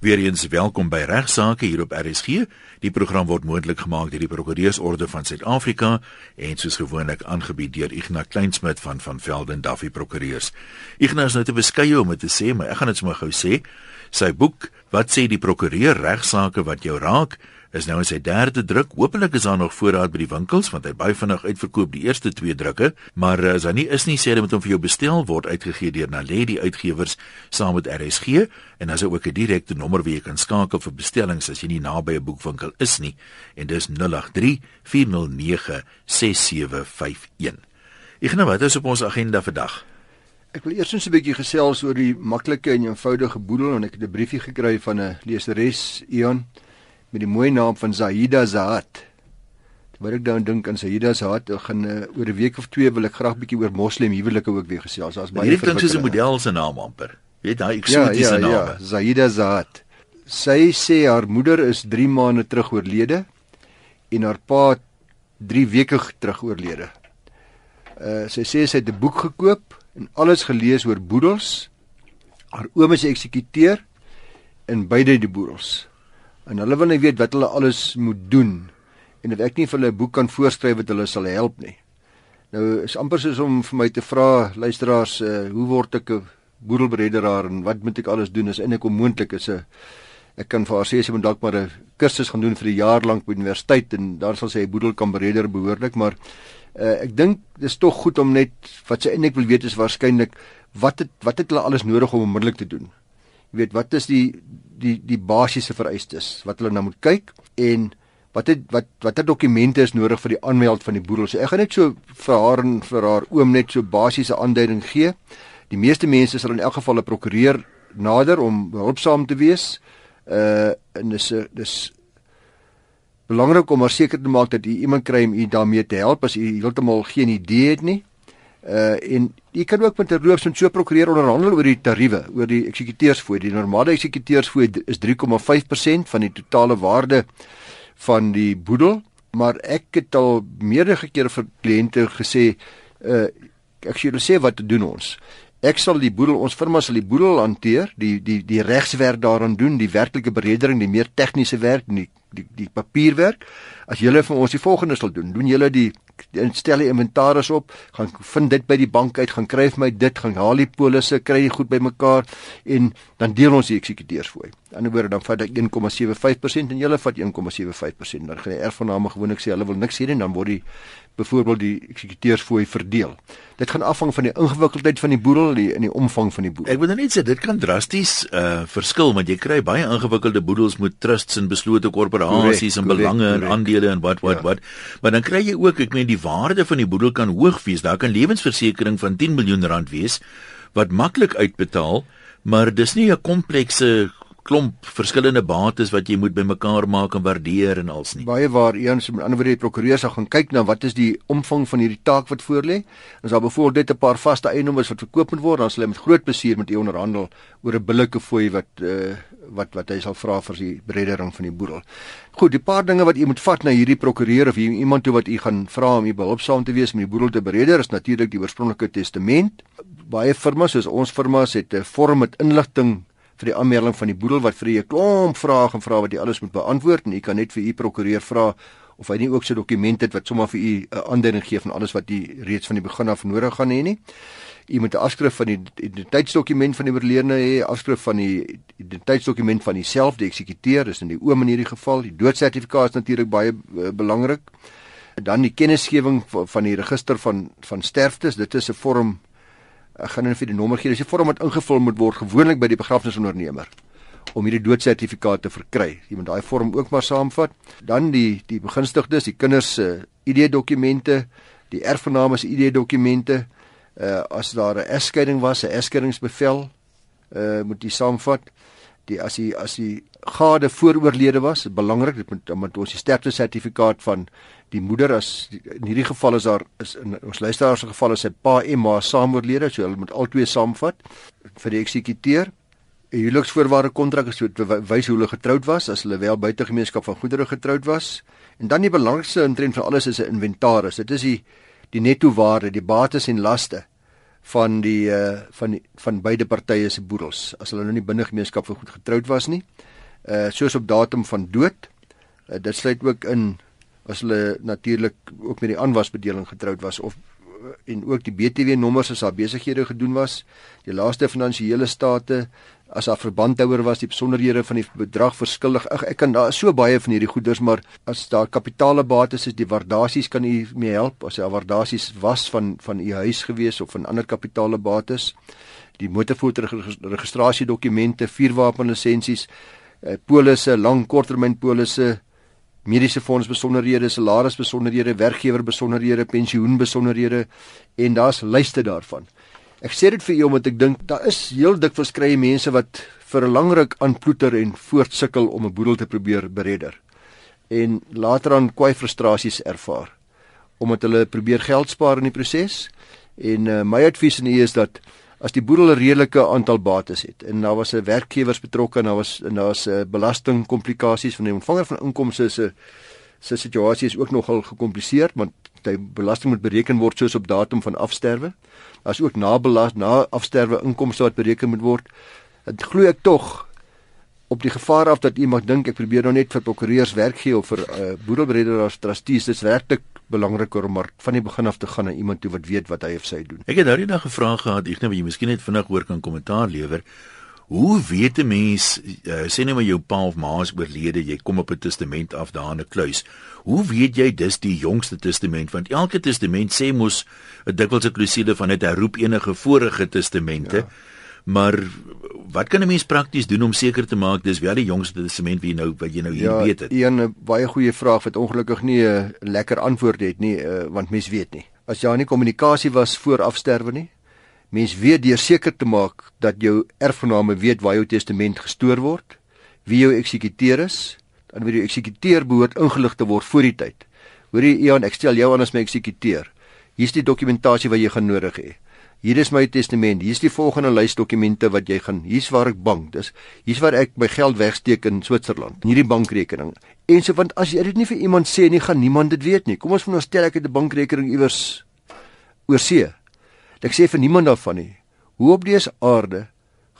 Weereens welkom by Regsake hier op RSG. Die program word moontlik gemaak deur die Prokureursorde van Suid-Afrika en soos gewoonlik aangebied deur Ignas Kleinsmid van van Velden Duffy Prokureurs. Ignas nou te beskeie om dit te sê, maar ek gaan dit sommer gou sê. Sy boek, wat sê die prokureur Regsake wat jou raak? Is nou in sy derde druk. Hoopelik is daar nog voorraad by die winkels want hy baie vinnig uitverkoop die eerste twee drukke, maar as hy nie is nie sê hy moet hom vir jou bestel word uitgegee deur Naledi Uitgewers saam met RSG en as hy ook 'n direkte nommer wie jy kan skakel vir bestellings as jy nie naby 'n boekwinkel is nie en dis 083 409 6751. Ek nou wat is op ons agenda vandag? Ek wil eers net 'n bietjie gesels oor die maklike en eenvoudige boedel en ek het 'n briefie gekry van 'n leseres Ion met die mooi naam van Zahida Zahat. Terwyl ek dan dink aan Zahida Zahat, ek gaan uh, oor 'n week of twee wil ek graag bietjie oor moslim huwelike ook weer gesels. Daar's baie Hierdie klink soos 'n model se naam amper. Weet daai eksotiese ja, ja, naam. Ja, Zahida Zahat. Sy sê haar moeder is 3 maande terug oorlede en haar pa 3 weke terug oorlede. Uh sy sê sy het 'n boek gekoop en alles gelees oor boedels. Haar oom is eksekuteur in beide die boedels en hulle wil net weet wat hulle alles moet doen en of ek nie vir hulle 'n boek kan voorskryf wat hulle sal help nie. Nou is amper soos om vir my te vra luisteraars, uh, hoe word ek 'n boedelbredderaar en wat moet ek alles doen? Is eintlik onmoontlik is 'n ek kan vir haar sê sy moet dalk maar 'n kursus gaan doen vir 'n jaar lank by universiteit en dan sal sy 'n boedel kan bredder behoorlik, maar uh, ek dink dis tog goed om net wat sy eintlik wil weet is waarskynlik wat het wat het hulle alles nodig om onmiddellik te doen? Weet wat is die die die basiese vereistes wat hulle nou moet kyk en wat het wat watter dokumente is nodig vir die aanmeld van die boedel. So ek gaan net so vir haar en vir haar oom net so basiese aanduiding gee. Die meeste mense sal in elk geval 'n prokureur nader om hulpsaam te wees. Uh en dis dis belangrik om maar seker te maak dat jy iemand kry om u daarmee te help as u heeltemal geen idee het nie. Uh en jy kan ook met 'n roofs en so prokureur onderhandel oor die tariewe, oor die eksekuteursfooi. Die normale eksekuteursfooi is 3,5% van die totale waarde van die boedel, maar ek het al meerdere kere vir kliënte gesê, uh ek sê hulle sê wat doen ons? Ek sal die boedel, ons firma sal die boedel hanteer, die die die regswerk daaraan doen, die werklike beredering, die meer tegniese werk, die die die papierwerk. As julle vir ons die volgende sal doen, doen julle die stel die inventaris op, gaan vind dit by die bank uit, gaan kry vir my dit, gaan haal die polisse, kry dit goed bymekaar en dan deel ons die eksekuteursfooi. Aan die ander woorde dan vat ek 1,75% en julle vat 1,75%. Dan gaan die erfgename gewoonlik sê hulle wil niks hê nie, dan word die byvoorbeeld die eksekuteursfooi verdeel. Dit gaan afhang van die ingewikkeldheid van die boedel die in die omvang van die boedel. Ek wil net sê dit kan drasties uh verskil want jy kry baie ingewikkelde boedels met trusts en beslote korporasies en belange correct, en aandele en wat wat ja. wat. Maar dan kry jy ook, ek meen die waarde van die boedel kan hoog wees. Daar kan lewensversekering van 10 miljoen rand wees wat maklik uitbetaal, maar dis nie 'n komplekse klomp verskillende bates wat jy moet bymekaar maak en waardeer en als nie. Baie waar eens met ander woorde die prokureur sal gaan kyk na wat is die omvang van hierdie taak wat voorlê. As daar byvoorbeeld net 'n paar vaste eiendomme wat verkoop moet word, dan sal hy met groot plesier met u onderhandel oor 'n billike fooi wat uh, wat wat hy sal vra vir die breddering van die boedel. Goed, die paar dinge wat u moet vat na hierdie prokureur of iemand toe wat u gaan vra om u behulpsaam te wees om die boedel te bredder is natuurlik die oorspronklike testament. Baie firmas soos ons firmas het 'n vorm met inligting vir die aanmelding van die boedel wat vir u 'n klomp vrae gaan vra wat jy alles moet beantwoord en u kan net vir u prokureur vra of hy nie ook so dokumente het wat sommer vir u 'n aanduiding gee van alles wat u reeds van die begin af nodig gaan hê nie. U moet 'n afskrif van die identiteitsdokument van die oorledene hê, afskrif van die identiteitsdokument van homself, die eksekuteur, dis in die oom in hierdie geval, die doodsertifikaat is natuurlik baie uh, belangrik. Dan die kennisgewing van die register van van sterftes, dit is 'n vorm ek gaan net vir die nommer gee. Dis 'n vorm wat ingevul moet word gewoonlik by die begrafnisondernemer om hierdie doodsertifikaat te verkry. Jy moet daai vorm ook maar saamvat. Dan die die begunstigdes, die kinders se uh, ID-dokumente, die erfgename se ID-dokumente. Uh as daar 'n egskeiding was, 'n egskeidingsbevel, uh moet jy saamvat. Die as die as die gade vooroorlede was, belangrik, dit moet met ons die sterfte sertifikaat van die moeder as die, in hierdie geval is daar is in ons luisteraars se geval is sy pa en ma saam oorlede, so hulle moet albei saamvat vir die eksekuteur. 'n Huweliksvoorwaarde kontrak is so wys hoe hulle getroud was as hulle wel buite gemeenskap van goedere getroud was. En dan die belangrikste intrent van alles is 'n inventaris. Dit is die die netto waarde, die bates en laste van die uh van die, van beide partye se boedels as hulle nou nie binne gemeenskap vir goed getroud was nie. Uh soos op datum van dood. Uh, dit sluit ook in as hulle natuurlik ook met die aanwasbedeling getroud was of en ook die BTW nommers as haar besighede gedoen was, die laaste finansiële state as haar verbandhouer was, die besonderhede van die bedrag verskillig. Ag ek kan daar so baie van hierdie goeders, maar as daar kapitale bates is, die waardasies kan u mee help as daar waardasies was van van u huis gewees of van ander kapitale bates. Die motorvoertuigregistrasiedokumente, vuurwapenlisensies, eh, polisse, lang korttermyn polisse, mediese fonds besonderhede, salaris besonderhede, werkgewer besonderhede, pensioen besonderhede en daar's lyste daarvan. Ek sê dit vir u omdat ek dink daar is heel dikwels kry mense wat vir 'n lang ruk aanploeter en voortsukkel om 'n boedel te probeer beredder en later aan kwai frustrasies ervaar omdat hulle probeer geld spaar in die proses en uh, my advies aan u is dat as die boedel 'n redelike aantal bates het en daar was 'n werkgewers betrokke en daar was en daar's 'n uh, belastingkomplikasies van die ontvanger van inkomste se se situasie is ook nogal gekompliseer want die belasting moet bereken word soos op datum van afsterwe. Daar's ook nabelas na afsterwe inkomste wat bereken moet word. Dit glo ek tog op die gevaar af dat iemand dink ek probeer nou net vir prokureurs werk gee of vir uh, boedelbereders trustees dis werklik belangriker om maar van die begin af te gaan na iemand toe wat weet wat hy of sy doen. Ek het nou die dag gevra gehad, ek nou jy miskien net vinnig hoor kan kommentaar lewer. Hoe weet 'n mens uh, sê net maar jou pa of ma is oorlede, jy kom op 'n testament af daar in 'n kluis. Hoe weet jy dis die jongste testament want elke testament sê mos 'n dikwels 'n klousule van dit herroep enige vorige testamente. Ja. Maar wat kan 'n mens prakties doen om seker te maak dis wel die jongste testament wie nou wat jy nou hier ja, weet het? Ja, 'n baie goeie vraag wat ongelukkig nie 'n lekker antwoord het nie, uh, want mens weet nie. As jy aan die kommunikasie was voor afsterwe nie, mens weet deur seker te maak dat jou erfgename weet waar jou testament gestoor word, wie jou eksekuteur is, dan word die eksekuteur behoort ingelig te word voor die tyd. Hoorie Ian, ek stel jou aan as my eksekuteur. Hier's die dokumentasie wat jy gaan nodig hê. Hier is my testament. Hier's die volgende lys dokumente wat jy gaan. Hier's waar ek bank. Dis hier's waar ek my geld wegsteek in Switserland. Hierdie bankrekening. En so want as jy dit nie vir iemand sê nie, gaan niemand dit weet nie. Kom ons veronderstel ek het 'n bankrekening iewers oor see. Ek sê vir niemand daarvan nie. Hoe op dese aarde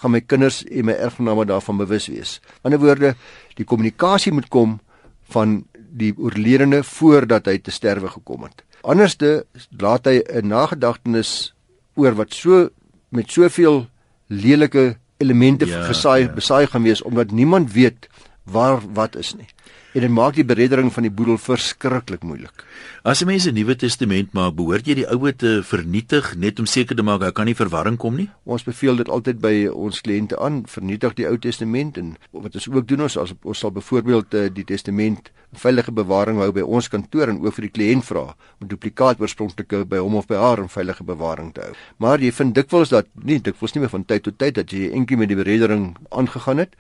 gaan my kinders en my erfgename daarvan bewus wees? In 'n woorde, die kommunikasie moet kom van die oorledene voordat hy te sterwe gekom het. Anderste laat hy 'n nagedagtenis oor wat so met soveel lelike elemente ja, gesaai ja. besaai gaan wees omdat niemand weet waar wat is nie. En dit maak die bereddering van die boedel verskriklik moeilik. As 'n mens 'n Nuwe Testament maak, behoort jy die Ou te vernietig net om seker te maak daar kan nie verwarring kom nie? Ons beveel dit altyd by ons kliënte aan, vernietig die Ou Testament en wat ons ook doen ons as ons sal byvoorbeeld eh, die testament veilige bewaring hou by ons kantoor en ook vir die kliënt vra om duplikaat oorspronklik by hom of by haar in veilige bewaring te hou. Maar jy vind dikwels dat nie dikwels nie meer van tyd tot tyd dat jy enkie met die bereddering aangegaan het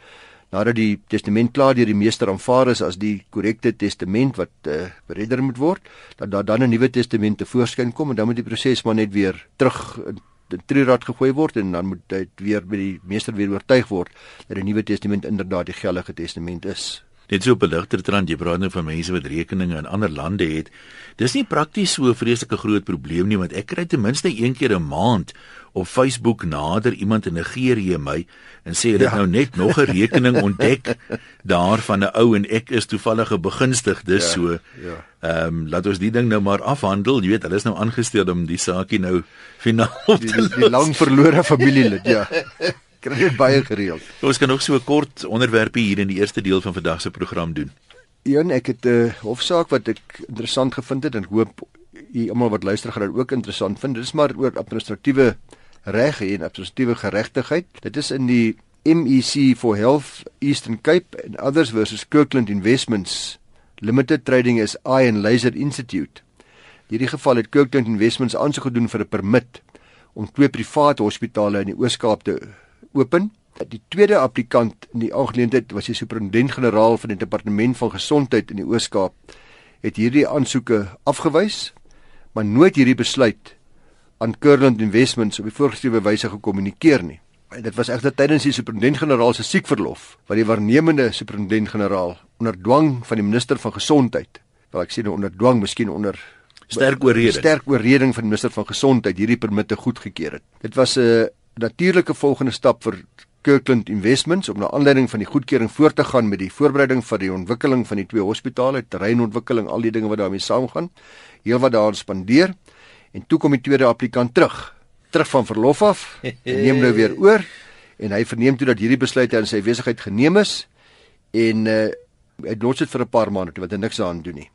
nadat die testament klaar deur die meester aanvaar is as die korrekte testament wat uh, beredder moet word, dat daar dan 'n nuwe testament te voorskyn kom en dan moet die proses maar net weer terug in die trierad gegooi word en dan moet dit weer by die meester weer oortuig word dat die nuwe testament inderdaad die geldige testament is. Net so beligter trant jy praat nou van mense wat rekeninge in ander lande het. Dis nie prakties so 'n vreeslike groot probleem nie want ek kry ten minste een keer 'n maand op Facebook nader iemand in Nigerië my en sê hulle ja. nou net nog 'n rekening ontdek daar van 'n ou en ek is toevallige begunstigde ja. so. Ja. Ehm um, laat ons die ding nou maar afhandel. Jy weet, hulle is nou aangestel om die saakie nou finaal op die, die, die lang verlore familielid, ja. Kry dit baie gereeld. Ons kan nog so 'n kort onderwerpie hier in die eerste deel van vandag se program doen. Een, ek het 'n uh, hofsaak wat ek interessant gevind het en hoop u almal wat luister gaan dit ook interessant vind. Dit is maar oor administratiewe reg en administratiewe geregtigheid. Dit is in die MEC for Health Eastern Cape and others versus Kirkland Investments Limited Trading as I and Laser Institute. In hierdie geval het Kirkland Investments aansoek gedoen vir 'n permit om twee private hospitale in die Oos-Kaap te open. Die tweede applikant in die aangeleentheid was die superintendent-generaal van die departement van gesondheid in die Oos-Kaap het hierdie aansoeke afgewys, maar nooit hierdie besluit aan Curland Investments op die voorgeskrewe wyse gekommunikeer nie. En dit was egter tydens die superintendent-generaal se siekverlof wat die waarnemende superintendent-generaal onder dwang van die minister van gesondheid, wel ek sê nou onder dwang, miskien onder sterk oorreding. Sterk oorreding van die minister van gesondheid hierdie permitte goedgekeur het. Dit was 'n natuurlike volgende stap vir Kirkland Investments om na aanleiding van die goedkeuring voort te gaan met die voorbereiding vir die ontwikkeling van die twee hospitale, terreinontwikkeling, al die dinge wat daarmee saamgaan. Heel wat daaraan spandeer en toe kom die tweede applikant terug, terug van verlof af neem nou weer oor en hy verneem toe dat hierdie besluit aan sy besigheid geneem is en uh, hy los dit vir 'n paar maande toe wat hy niks aan doen nie.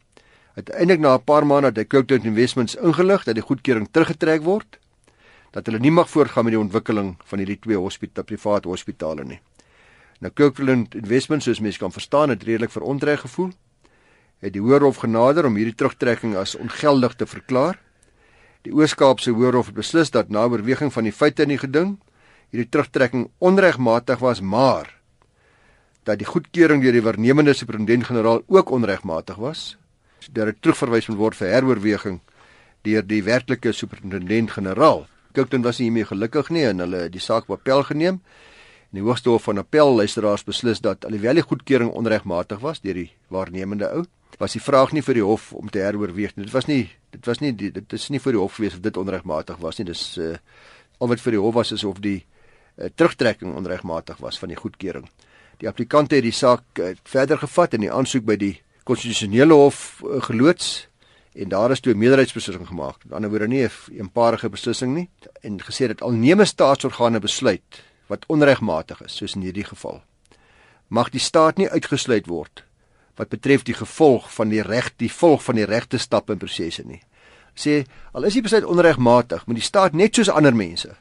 Uiteindelik na 'n paar maande het hy Kirkland Investments ingelig dat die goedkeuring teruggetrek word dat hulle nie mag voortgaan met die ontwikkeling van hierdie twee hospitale private hospitale nie. Nou Kirkland Investments soos mense kan verstaan het redelik verontreg gevoel. Het die Hoërhof genader om hierdie terugtrekking as ongeldig te verklaar. Die Oos-Kaapse Hoërhof het beslis dat na oorweging van die feite in die geding hierdie terugtrekking onregmatig was, maar dat die goedkeuring deur die waarnemende superintendent-generaal ook onregmatig was. Dat dit terugverwys moet word vir heroorweging deur die werklike superintendent-generaal. Kirkton was nie hiermee gelukkig nie en hulle het die saak op appel geneem. En die Hoogste Hof van Appel luisteraars beslis dat alhoewel die goedkeuring onregmatig was deur die waarnemende ou, was die vraag nie vir die hof om te heroorweeg nie. Dit was nie dit was nie die, dit is nie vir die hof gewees of dit onregmatig was nie. Dis uh al wat vir die hof was is of die uh, terugtrekking onregmatig was van die goedkeuring. Die applikante het die saak uh, verder gevat en die aansoek by die konstitusionele hof uh, geloods en daar is toe 'n meerderheidsbeslissing gemaak. Aan die ander woorde nie 'n eenparige beslissing nie en gesê dat al neem 'n staatsorgane besluit wat onregmatig is, soos in hierdie geval, mag die staat nie uitgesluit word wat betref die gevolg van die reg, die volg van die regte stappe en prosesse nie. Sê al is die besluit onregmatig, moet die staat net soos ander mense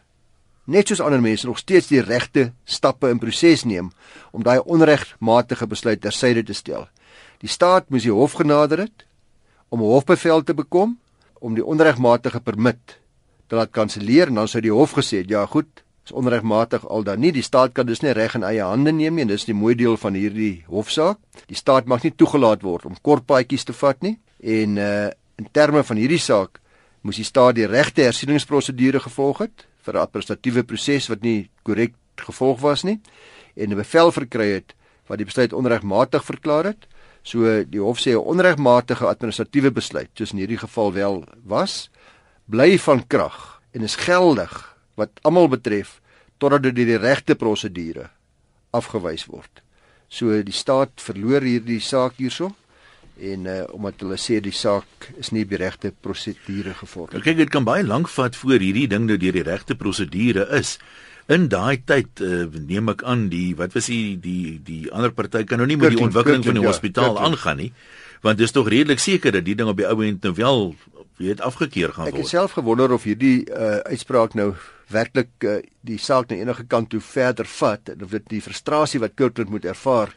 net soos ander mense nog steeds die regte stappe in proses neem om daai onregmatige besluit tersyde te stel. Die staat moes die hof genader het om 'n hofbevel te bekom om die onregmatige permit te laat kanselleer en dan sou die hof gesê het ja goed is onregmatig al dan nie. Die staat kan dus nie reg in eie hande neem nie en dis die mooi deel van hierdie hofsaak. Die staat mag nie toegelaat word om kort paadjies te vat nie. En uh in terme van hierdie saak moes die staat die regte hersieningsprosedure gevolg het vir 'n administratiewe proses wat nie korrek gevolg was nie en 'n bevel verkry het wat die besluit onregmatig verklaar het So die hof sê 'n onregmatige administratiewe besluit, soos in hierdie geval wel was, bly van krag en is geldig wat almal betref totdat dit deur die regte prosedure afgewys word. So die staat verloor hierdie saak hierso en uh, omdat hulle sê die saak is nie die regte prosedure gevolg. Kyk, dit kan baie lank vat voor hierdie ding nou deur die regte prosedure is in daai tyd uh, neem ek aan die wat was die die die ander party kan nou nie met die ontwikkeling van die ja, hospitaal aangaan nie want dit is tog redelik seker dat die ding op die ou end nou wel weet afgekeur gaan word. Ek het self gewonder of hierdie uh, uitspraak nou werklik uh, die saak na enige kant toe verder vat of dit die frustrasie wat Kirkland moet ervaar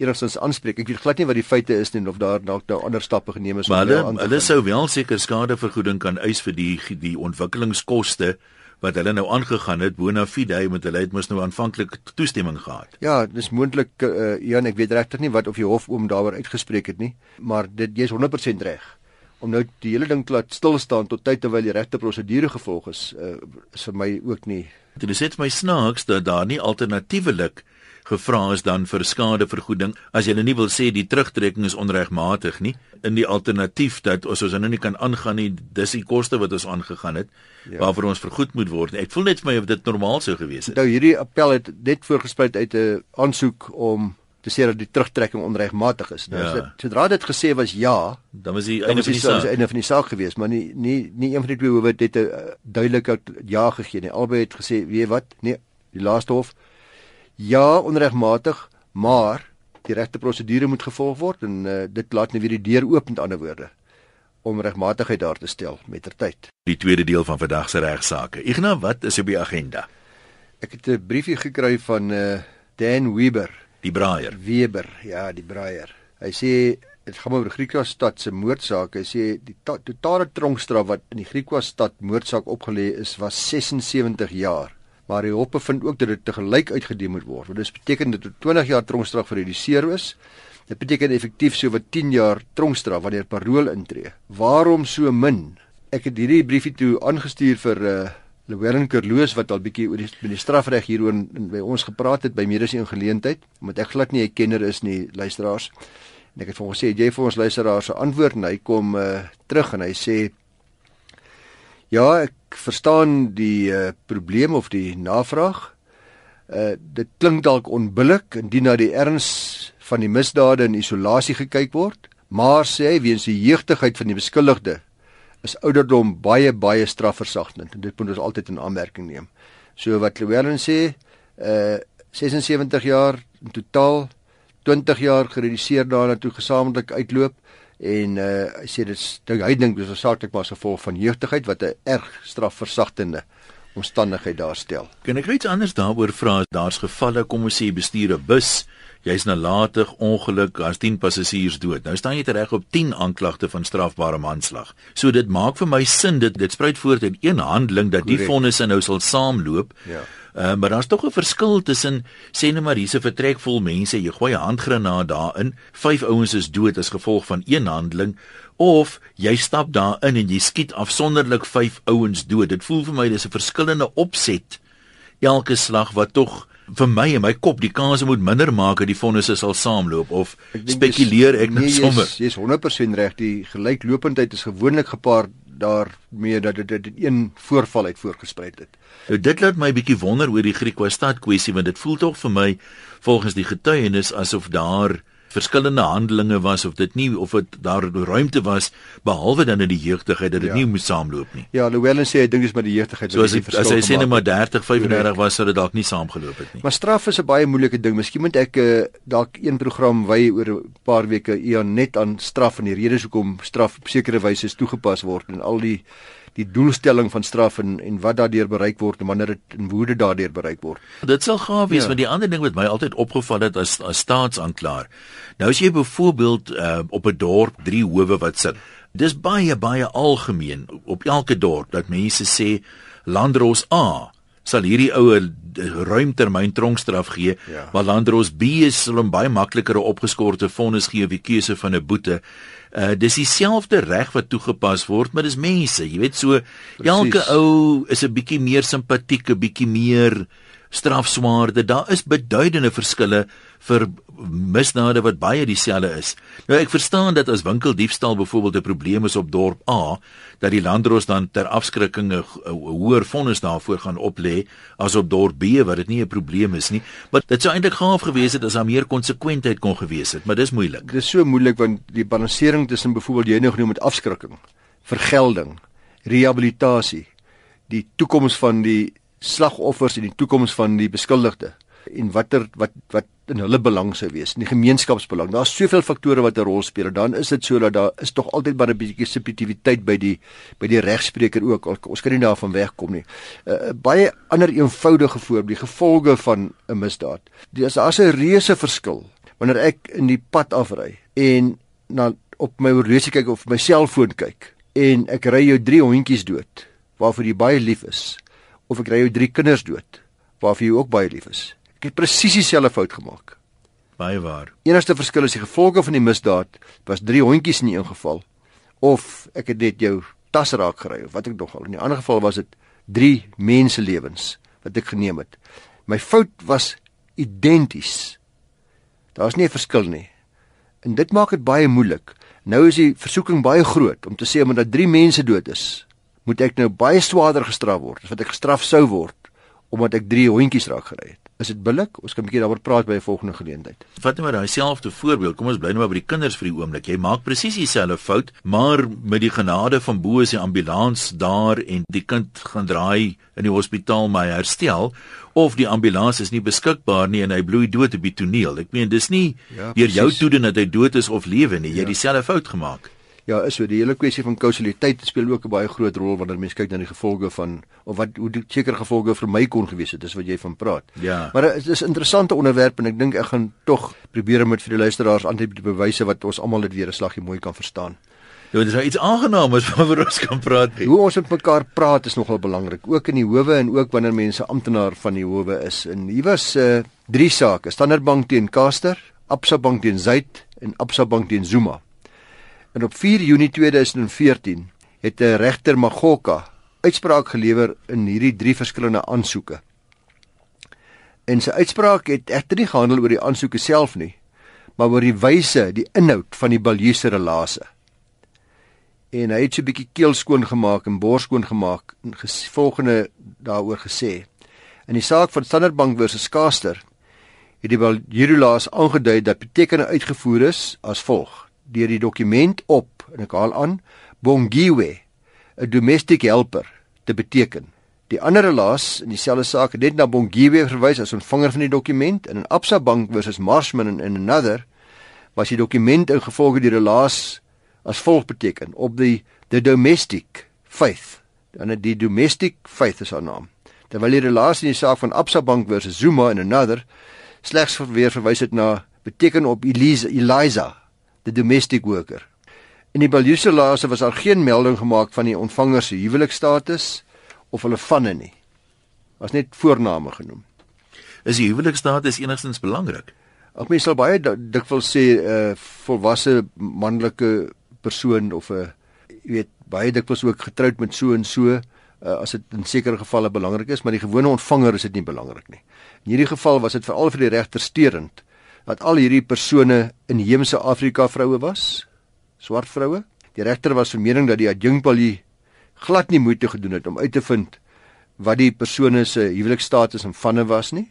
enigstens aanspreek. Ek weet glad nie wat die feite is nie of daar dalk nou ander stappe geneem is om hulle hulle sou wel seker skadevergoeding kan eis vir die die ontwikkelingskoste wat hulle nou aangegaan het bona fide met hulle het mos nou aanvanklik toestemming gehad. Ja, dis moontlik uh, Jan, ek weet regtig nie wat of die hof oom daaroor uitgespreek het nie, maar dit jy's 100% reg. Om nou die hele ding laat stil staan tot tyd terwyl die regte prosedure gevolg is, uh, is vir my ook nie. Dit is net my snaaks dat daar nie alternatiefelik gevra is dan vir skadevergoeding as jy nie wil sê die terugtrekking is onregmatig nie in die alternatief dat as ons nou nie kan aangaan nie dis die koste wat ons aangegaan het ja. waarvoor ons vergoed moet word. Ek voel net vir my of dit normaal sou gewees het. Nou hierdie appel het net voorgespruit uit 'n aansoek om te sê dat die terugtrekking onregmatig is. Nou ja. dit, sodra dit gesê was ja dan was die einde van die saak einde van die saak gewees maar nie nie nie een van die twee hoewe dit 'n uh, duidelike ja gegee nie. Albei het gesê weet wat? Nee die laaste hof ja onregmatig, maar die regte prosedure moet gevolg word en uh, dit laat nou weer die deur oop met ander woorde om regmatigheid daar te stel mettertyd. Die tweede deel van vandag se regsaake. Ignas, wat is op die agenda? Ek het 'n briefie gekry van uh, Dan Weber, die Braier. Weber, ja, die Braier. Hy sê dit gaan oor Griekwas stad se moordsaak. Hy sê die totale tronkstraf wat in die Griekwas stad moordsaak opgelê is was 76 jaar maar die hof bevind ook dat dit te gelyk uitgedeel moet word. Dit beteken dat 20 jaar tronkstraf gereduseer is. Dit beteken effektief so wat 10 jaar tronkstraf wanneer parol intree. Waarom so min? Ek het hierdie briefie toe aangestuur vir uh Llewellyn Kerloos wat al bietjie oor die, die strafreg hieroor by ons gepraat het by mediese geleentheid, omdat ek glad nie 'n kenner is nie, luisteraars. En ek het vir hom gesê jy vir ons luisteraars se antwoord en hy kom uh, terug en hy sê ja, ek verstaan die uh, probleem of die navraag. Uh dit klink dalk onbillik indien na die erns van die misdade in isolasie gekyk word, maar sê hy weens die jeugtigheid van die beskuldigde is ouderdom baie baie strafversagtend en dit moet ons altyd in aanmerking neem. So wat Llewellyn sê, uh 76 jaar in totaal 20 jaar gereduseer daarna toe gesamentlik uitloop en uh hy sê dit hy dink dis saaklik maar as gevolg van jeugtigheid wat 'n erg strafversagtende omstandigheid daarstel. Kan ek iets anders daaroor vra? Daar's gevalle kom ons sê bestuur 'n bus Jy's nalatig, ongeluk, as 10 passasiers dood. Nou staan jy reg op 10 aanklagte van strafbare manslag. So dit maak vir my sin dit dit spruit voort in een handeling dat Correct. die vonnisse nou sal saamloop. Ja. Uh, maar daar's tog 'n verskil tussen sê net maar hierse vertrek vol mense, jy gooi 'n handgranaat daarin, vyf ouens is dood as gevolg van een handeling of jy stap daarin en jy skiet afsonderlik vyf ouens dood. Dit voel vir my dis 'n verskillende opset elke slag wat tog vir my en my kop die kanse moet minder maak dat die fondse sal saamloop of spekuleer ek net nee, sommer. Jy's 100% reg, die gelykloopendheid is gewoonlik gepaard daarmee dat dit dit een voorval uit voorgespruit het. Nou dit laat my bietjie wonder oor die Griekwa stad kwessie want dit voel tog vir my volgens die getuienis asof daar verskillende handelinge was of dit nie of dit daar ruimte was behalwe dan in die jeugdigheid dat dit ja. nie moet saamloop nie. Ja, Llewellyn sê hy dink dis met die jeugdigheid so as, die as hy sê net maar 30 35 was sou dit dalk nie saamgeloop het nie. Maar straf is 'n baie moeilike ding. Miskien moet ek uh, dalk een program wy oor 'n paar weke eon net aan straf en die redes hoekom straf op sekere wyse toegepas word en al die die doelstelling van straf en en wat daardeur bereik word en wanneer dit in woede daardeur bereik word. Dit sal gaaf wees ja. want die ander ding wat my altyd opgeval het as as staatsaanklaer. Nou as jy byvoorbeeld uh, op 'n dorp drie howe wat sit. Dis baie baie algemeen op elke dorp dat mense sê Landros A sal hierdie oue ruimtermyn tronkstraf gee, ja. maar Landros B sal hom baie makliker opgeskorte vonnis gee wie keuse van 'n boete. Uh dis dieselfde reg wat toegepas word, maar dis mense, jy weet so Precies. elke ou is 'n bietjie meer simpatiek, 'n bietjie meer strafswaarde. Daar is beduidende verskille vir misdade wat baie dieselfde is. Nou ek verstaan dat as winkeldiefstal byvoorbeeld 'n probleem is op dorp A, dat die landdros dan ter afskrikking 'n hoër vonnis daarvoor gaan oplê as op dorp B waar dit nie 'n probleem is nie. Maar dit sou eintlik gaaf gewees het as daar meer konsekwentheid kon gewees het, maar dis moeilik. Dis so moeilik want die balansering tussen byvoorbeeld jy nou genoem met afskrikking, vergelding, rehabilitasie, die toekoms van die slagoffers en die toekoms van die beskuldigde en watter wat wat in hulle belang sou wees, in die gemeenskapsbelang. Daar's soveel faktore wat 'n rol speel. Dan is dit so dat daar is tog altyd maar 'n bietjie subjektiwiteit by die by die regspreker ook. Ons kan nie daarvan wegkom nie. 'n uh, Baie ander eenvoudige voorbeeld, die gevolge van 'n misdaad. Dis daar's 'n reuse verskil wanneer ek in die pad afry en na op my horlosie kyk of my selfoon kyk en ek ry jou drie hondjies dood waarvoor jy baie lief is of ek ry jou drie kinders dood waarvoor jy ook baie lief is. Ek het presies dieselfde fout gemaak. Baie waar. Enigste verskil is die gevolge van die misdaad was drie hondjies in 'n geval of ek het net jou tas raak gery of wat ek nog al. In 'n ander geval was dit drie menselewens wat ek geneem het. My fout was identies. Daar's nie 'n verskil nie. En dit maak dit baie moeilik. Nou is die versoeking baie groot om te sê omdat drie mense dood is, moet ek nou baie swaarder gestraf word as wat ek gestraf sou word omdat ek drie hondjies raak gery het. Is dit billik? Ons kan 'n bietjie daaroor praat by 'n volgende geleentheid. Vat net maar daai selfde voorbeeld. Kom ons bly nou maar by die kinders vir die oomblik. Jy maak presies dieselfde fout, maar met die genade van bo is die ambulans daar en die kind gaan draai in die hospitaal my herstel of die ambulans is nie beskikbaar nie en hy bloei dood op die toneel. Ek meen dis nie ja, deur jou toede dat hy dood is of lewe nie. Jy het ja. dieselfde fout gemaak. Ja, is so die hele kwessie van kausaliteit speel ook 'n baie groot rol wanneer mense kyk na die gevolge van of wat hoe die seker gevolge vir my kon gewees het, dis wat jy van praat. Ja. Maar dit is 'n interessante onderwerp en ek dink ek gaan tog probeer om met vir die luisteraars aan te bewyse wat ons almal dit weer 'n slaggie mooi kan verstaan. Ja, dis nou iets aangenaames waaroor ons kan praat. Hoe ons met mekaar praat is nogal belangrik, ook in die howe en ook wanneer mense amptenaar van die howe is. En hier was uh drie sake: Standard Bank teen Caster, Absa Bank teen Zuid en Absa Bank teen Zuma. En op 4 Junie 2014 het 'n regter Magoka uitspraak gelewer in hierdie drie verskillende aansoeke. En sy uitspraak het egter nie gehandel oor die aansoeke self nie, maar oor die wyse, die inhoud van die Baljuise relasie. En hy het so 'n bietjie keel skoon gemaak en bors skoon gemaak en ges, volgende daaroor gesê. In die saak van Standard Bank versus Caster het die Baljurulaas aangedui dat betekenne uitgevoer is as volg: deur die dokument op en ek haal aan Bongiwe, 'n domestic helper te beteken. Die ander relaas in dieselfde saak het net na Bongiwe verwys as ontvanger van die dokument en in Absa Bank versus Marshman en in another was die dokument ingevolge die relaas as volg beteken op die the domestic faith. Dan die domestic faith is haar naam. Terwyl die relaas in die saak van Absa Bank versus Zuma en another slegs weer verwys het na beteken op Elisa Eliza, the domestic worker. In die Baljuse laaste was daar geen melding gemaak van die ontvanger se huwelikstatus of hulle vanne nie. Was net voorname genoem. Is die huwelikstatus enigstens belangrik? Ek mens sal baie dikwels sê 'n uh, volwasse manlike persoon of 'n jy weet baie dikwels ook getroud met so en so uh, as dit in sekere gevalle belangrik is, maar die gewone ontvanger is dit nie belangrik nie. In hierdie geval was dit veral vir die regter steurend dat al hierdie persone inheemse Afrika vroue was swart vroue. Die regter was van mening dat die adjunkpalie glad nie moeite gedoen het om uit te vind wat die persone se huwelikstatus en vanne was nie.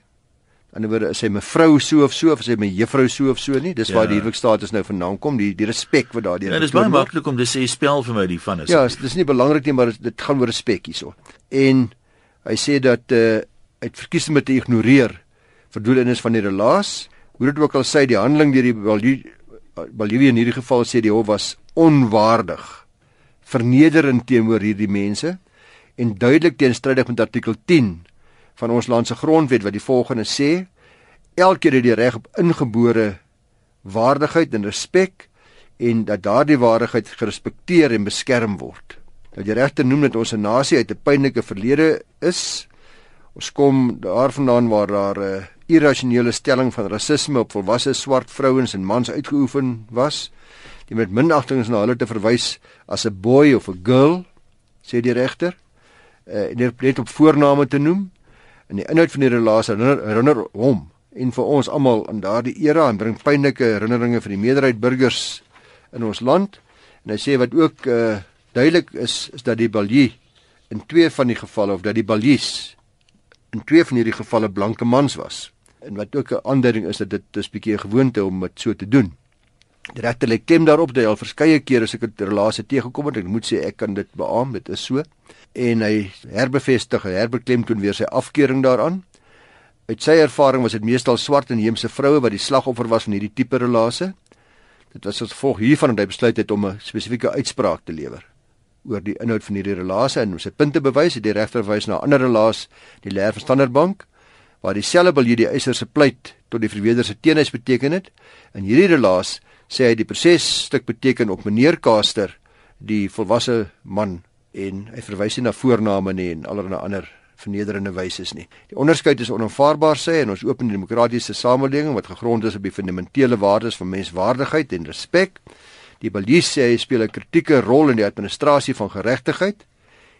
Aan die woorde is hy mevrou so of so of is hy my juffrou so of so nie. Dis ja. waar die huwelikstatus nou vandaan kom, die die respek wat daardie Ja, dis baie maklik om te sê spel vir my die vanne. Ja, dis nie belangrik nie, maar dit gaan oor respek hierso. En hy sê dat uh uit verkies om te ignoreer verdoelenis van die relaas, hoe dit ook al sê die handeling deur die Bolivia in hierdie geval sê die hof was onwaardig, vernederend teenoor hierdie mense en duidelik teenstrydig met artikel 10 van ons land se grondwet wat die volgende sê: Elkeen het die reg op ingebore waardigheid en respek en dat daardie waardigheid gerespekteer en beskerm word. Dat die regter noem dat ons 'n nasie uit 'n pynlike verlede is. Ons kom daarvandaan waar daar 'n uh, irrasionele stelling van rasisme op volwasse swart vrouens en mans uitgeoefen was, die met minagting na hulle te verwys as 'n boy of 'n girl, sê die regter, uh, en net op voorname te noem. En die inhoud van die relasie herinner hom en vir ons almal aan daardie era en bring pynlike herinneringe vir die meerderheid burgers in ons land. En hy sê wat ook uh, duidelik is is dat die Balie in twee van die gevalle of dat die Balies in twee van hierdie gevalle blanke mans was en wat ook 'n aanduiding is dat dit is bietjie 'n gewoonte om dit so te doen. Die regter lê klem daarop dat hy al verskeie kere sulke relasie teëgekom het. Ek moet sê ek kan dit beamoen, dit is so. En hy herbevestig, herbeklemtoon weer sy afkeuring daaraan. Uit sy ervaring was dit meestal swart en inheemse vroue wat die slagoffer was van hierdie tipe relasie. Dit was as gevolg hiervan dat hy besluit het om 'n spesifieke uitspraak te lewer oor die inhoud van hierdie relasie en om sy punte bewys het die regter verwys na 'n ander relasie, die leer van Standard Bank waar dieselfde biljoen die eiser se pleit tot die verweder se teenhuis beteken het. In hierdie relaas sê hy die proses stuk beteken op meneer Kaster die volwasse man en hy verwys nie na voorname nie en allerlei ander vernederende wyse nie. Die onderskeid is onaanvaarbaar sê en ons open demokratiese samelewing wat gegrond is op die fundamentele waardes van menswaardigheid en respek. Die Balies sê hy speel 'n kritieke rol in die administrasie van geregtigheid.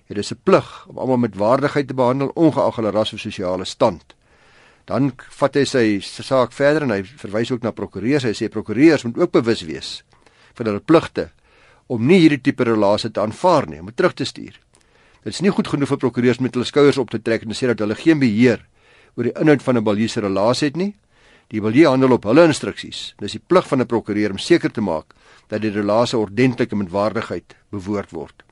Dit is 'n plig om almal met waardigheid te behandel ongeag hulle ras of sosiale stand. Dan vat hy sy saak verder en hy verwys ook na prokureurs. Hy sê prokureurs moet ook bewus wees van hulle pligte om nie hierdie tipe relasie te aanvaar nie, om terug te stuur. Dit is nie goed genoeg vir prokureurs met hulle skouers op te trek en te sê dat hulle geen beheer oor die inhoud van 'n baljuise relasie het nie. Die baljuie handel op hulle instruksies. Dis die plig van 'n prokureur om seker te maak dat die relasie ordentlik en met waardigheid bewoord word.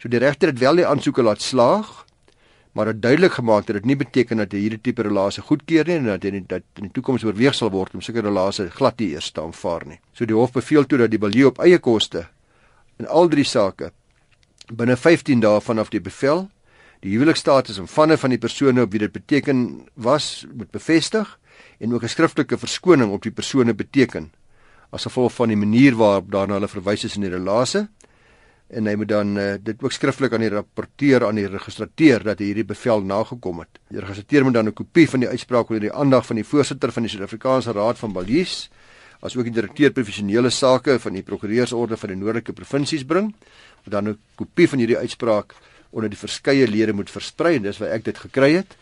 So die regter het wel die aansoeke laat slaag, maar dit duidelik gemaak dat dit nie beteken dat hierdie tipe relasie goedkeur nie en dat dit dat in die toekoms oorweeg sal word om sulke relasies glad nie eers te aanvaar nie. So die hof beveel toe dat die balie op eie koste in al drie sake binne 15 dae vanaf die bevel die huwelikstatus en vanne van die persone op wie dit beteken was moet bevestig en ook 'n skriftelike verskoning op die persone beteken as gevolg van die manier waarop daarna hulle verwys is in die relasie en hy moet dan uh, dit ook skriftelik aan die rapporteur aan die registrateur dat hierdie bevel nagekom het. Die registrateur moet dan 'n kopie van die uitspraak onder die aandag van die voorsitter van die Suid-Afrikaanse Raad van Balies, asook die direkteur professionele sake van die prokureursorde van die noordelike provinsies bring, wat dan 'n kopie van hierdie uitspraak onder die verskeie lede moet versprei en dis waar ek dit gekry het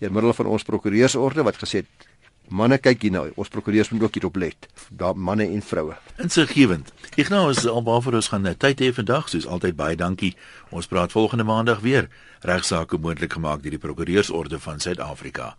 deur middel van ons prokureursorde wat gesê het Manne kyk hier nou. Ons prokureurs moet ook hierop let. Daar manne en vroue. Insiggewend. Ignou is alwaar ons gaan tyd hê vandag, soos altyd baie dankie. Ons praat volgende maandag weer. Regsaake moontlik gemaak deur die Prokureursorde van Suid-Afrika.